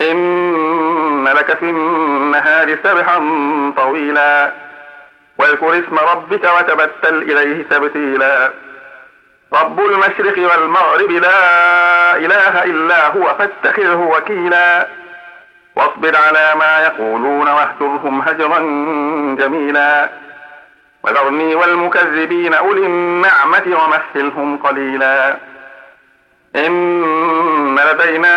إن لك في النهار سبحا طويلا. واذكر اسم ربك وتبتل إليه تبتيلا. رب المشرق والمغرب لا إله إلا هو فاتخذه وكيلا. واصبر على ما يقولون واهجرهم هجرا جميلا. وذرني والمكذبين أولي النعمة ومهلهم قليلا. إن لدينا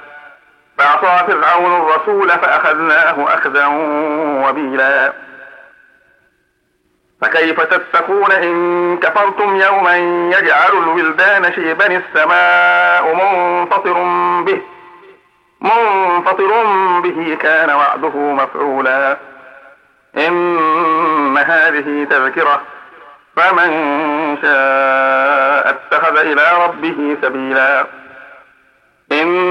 فعصى فرعون الرسول فأخذناه أخذا وبيلا. فكيف تتقون إن كفرتم يوما يجعل الولدان شيبا السماء منفطر به منفطر به كان وعده مفعولا. إن هذه تذكرة فمن شاء اتخذ إلى ربه سبيلا. إن